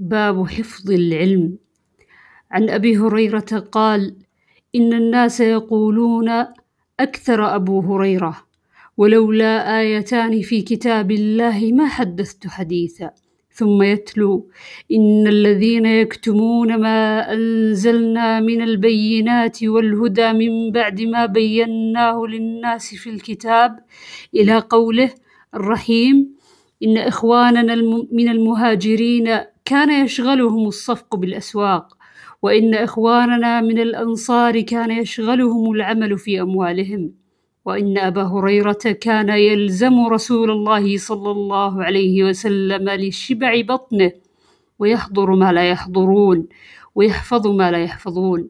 باب حفظ العلم. عن أبي هريرة قال إن الناس يقولون أكثر أبو هريرة ولولا آيتان في كتاب الله ما حدثت حديثا. ثم يتلو إن الذين يكتمون ما أنزلنا من البينات والهدى من بعد ما بيناه للناس في الكتاب إلى قوله الرحيم إن إخواننا من المهاجرين كان يشغلهم الصفق بالأسواق وإن إخواننا من الأنصار كان يشغلهم العمل في أموالهم وإن أبا هريرة كان يلزم رسول الله صلى الله عليه وسلم لشبع بطنه ويحضر ما لا يحضرون ويحفظ ما لا يحفظون.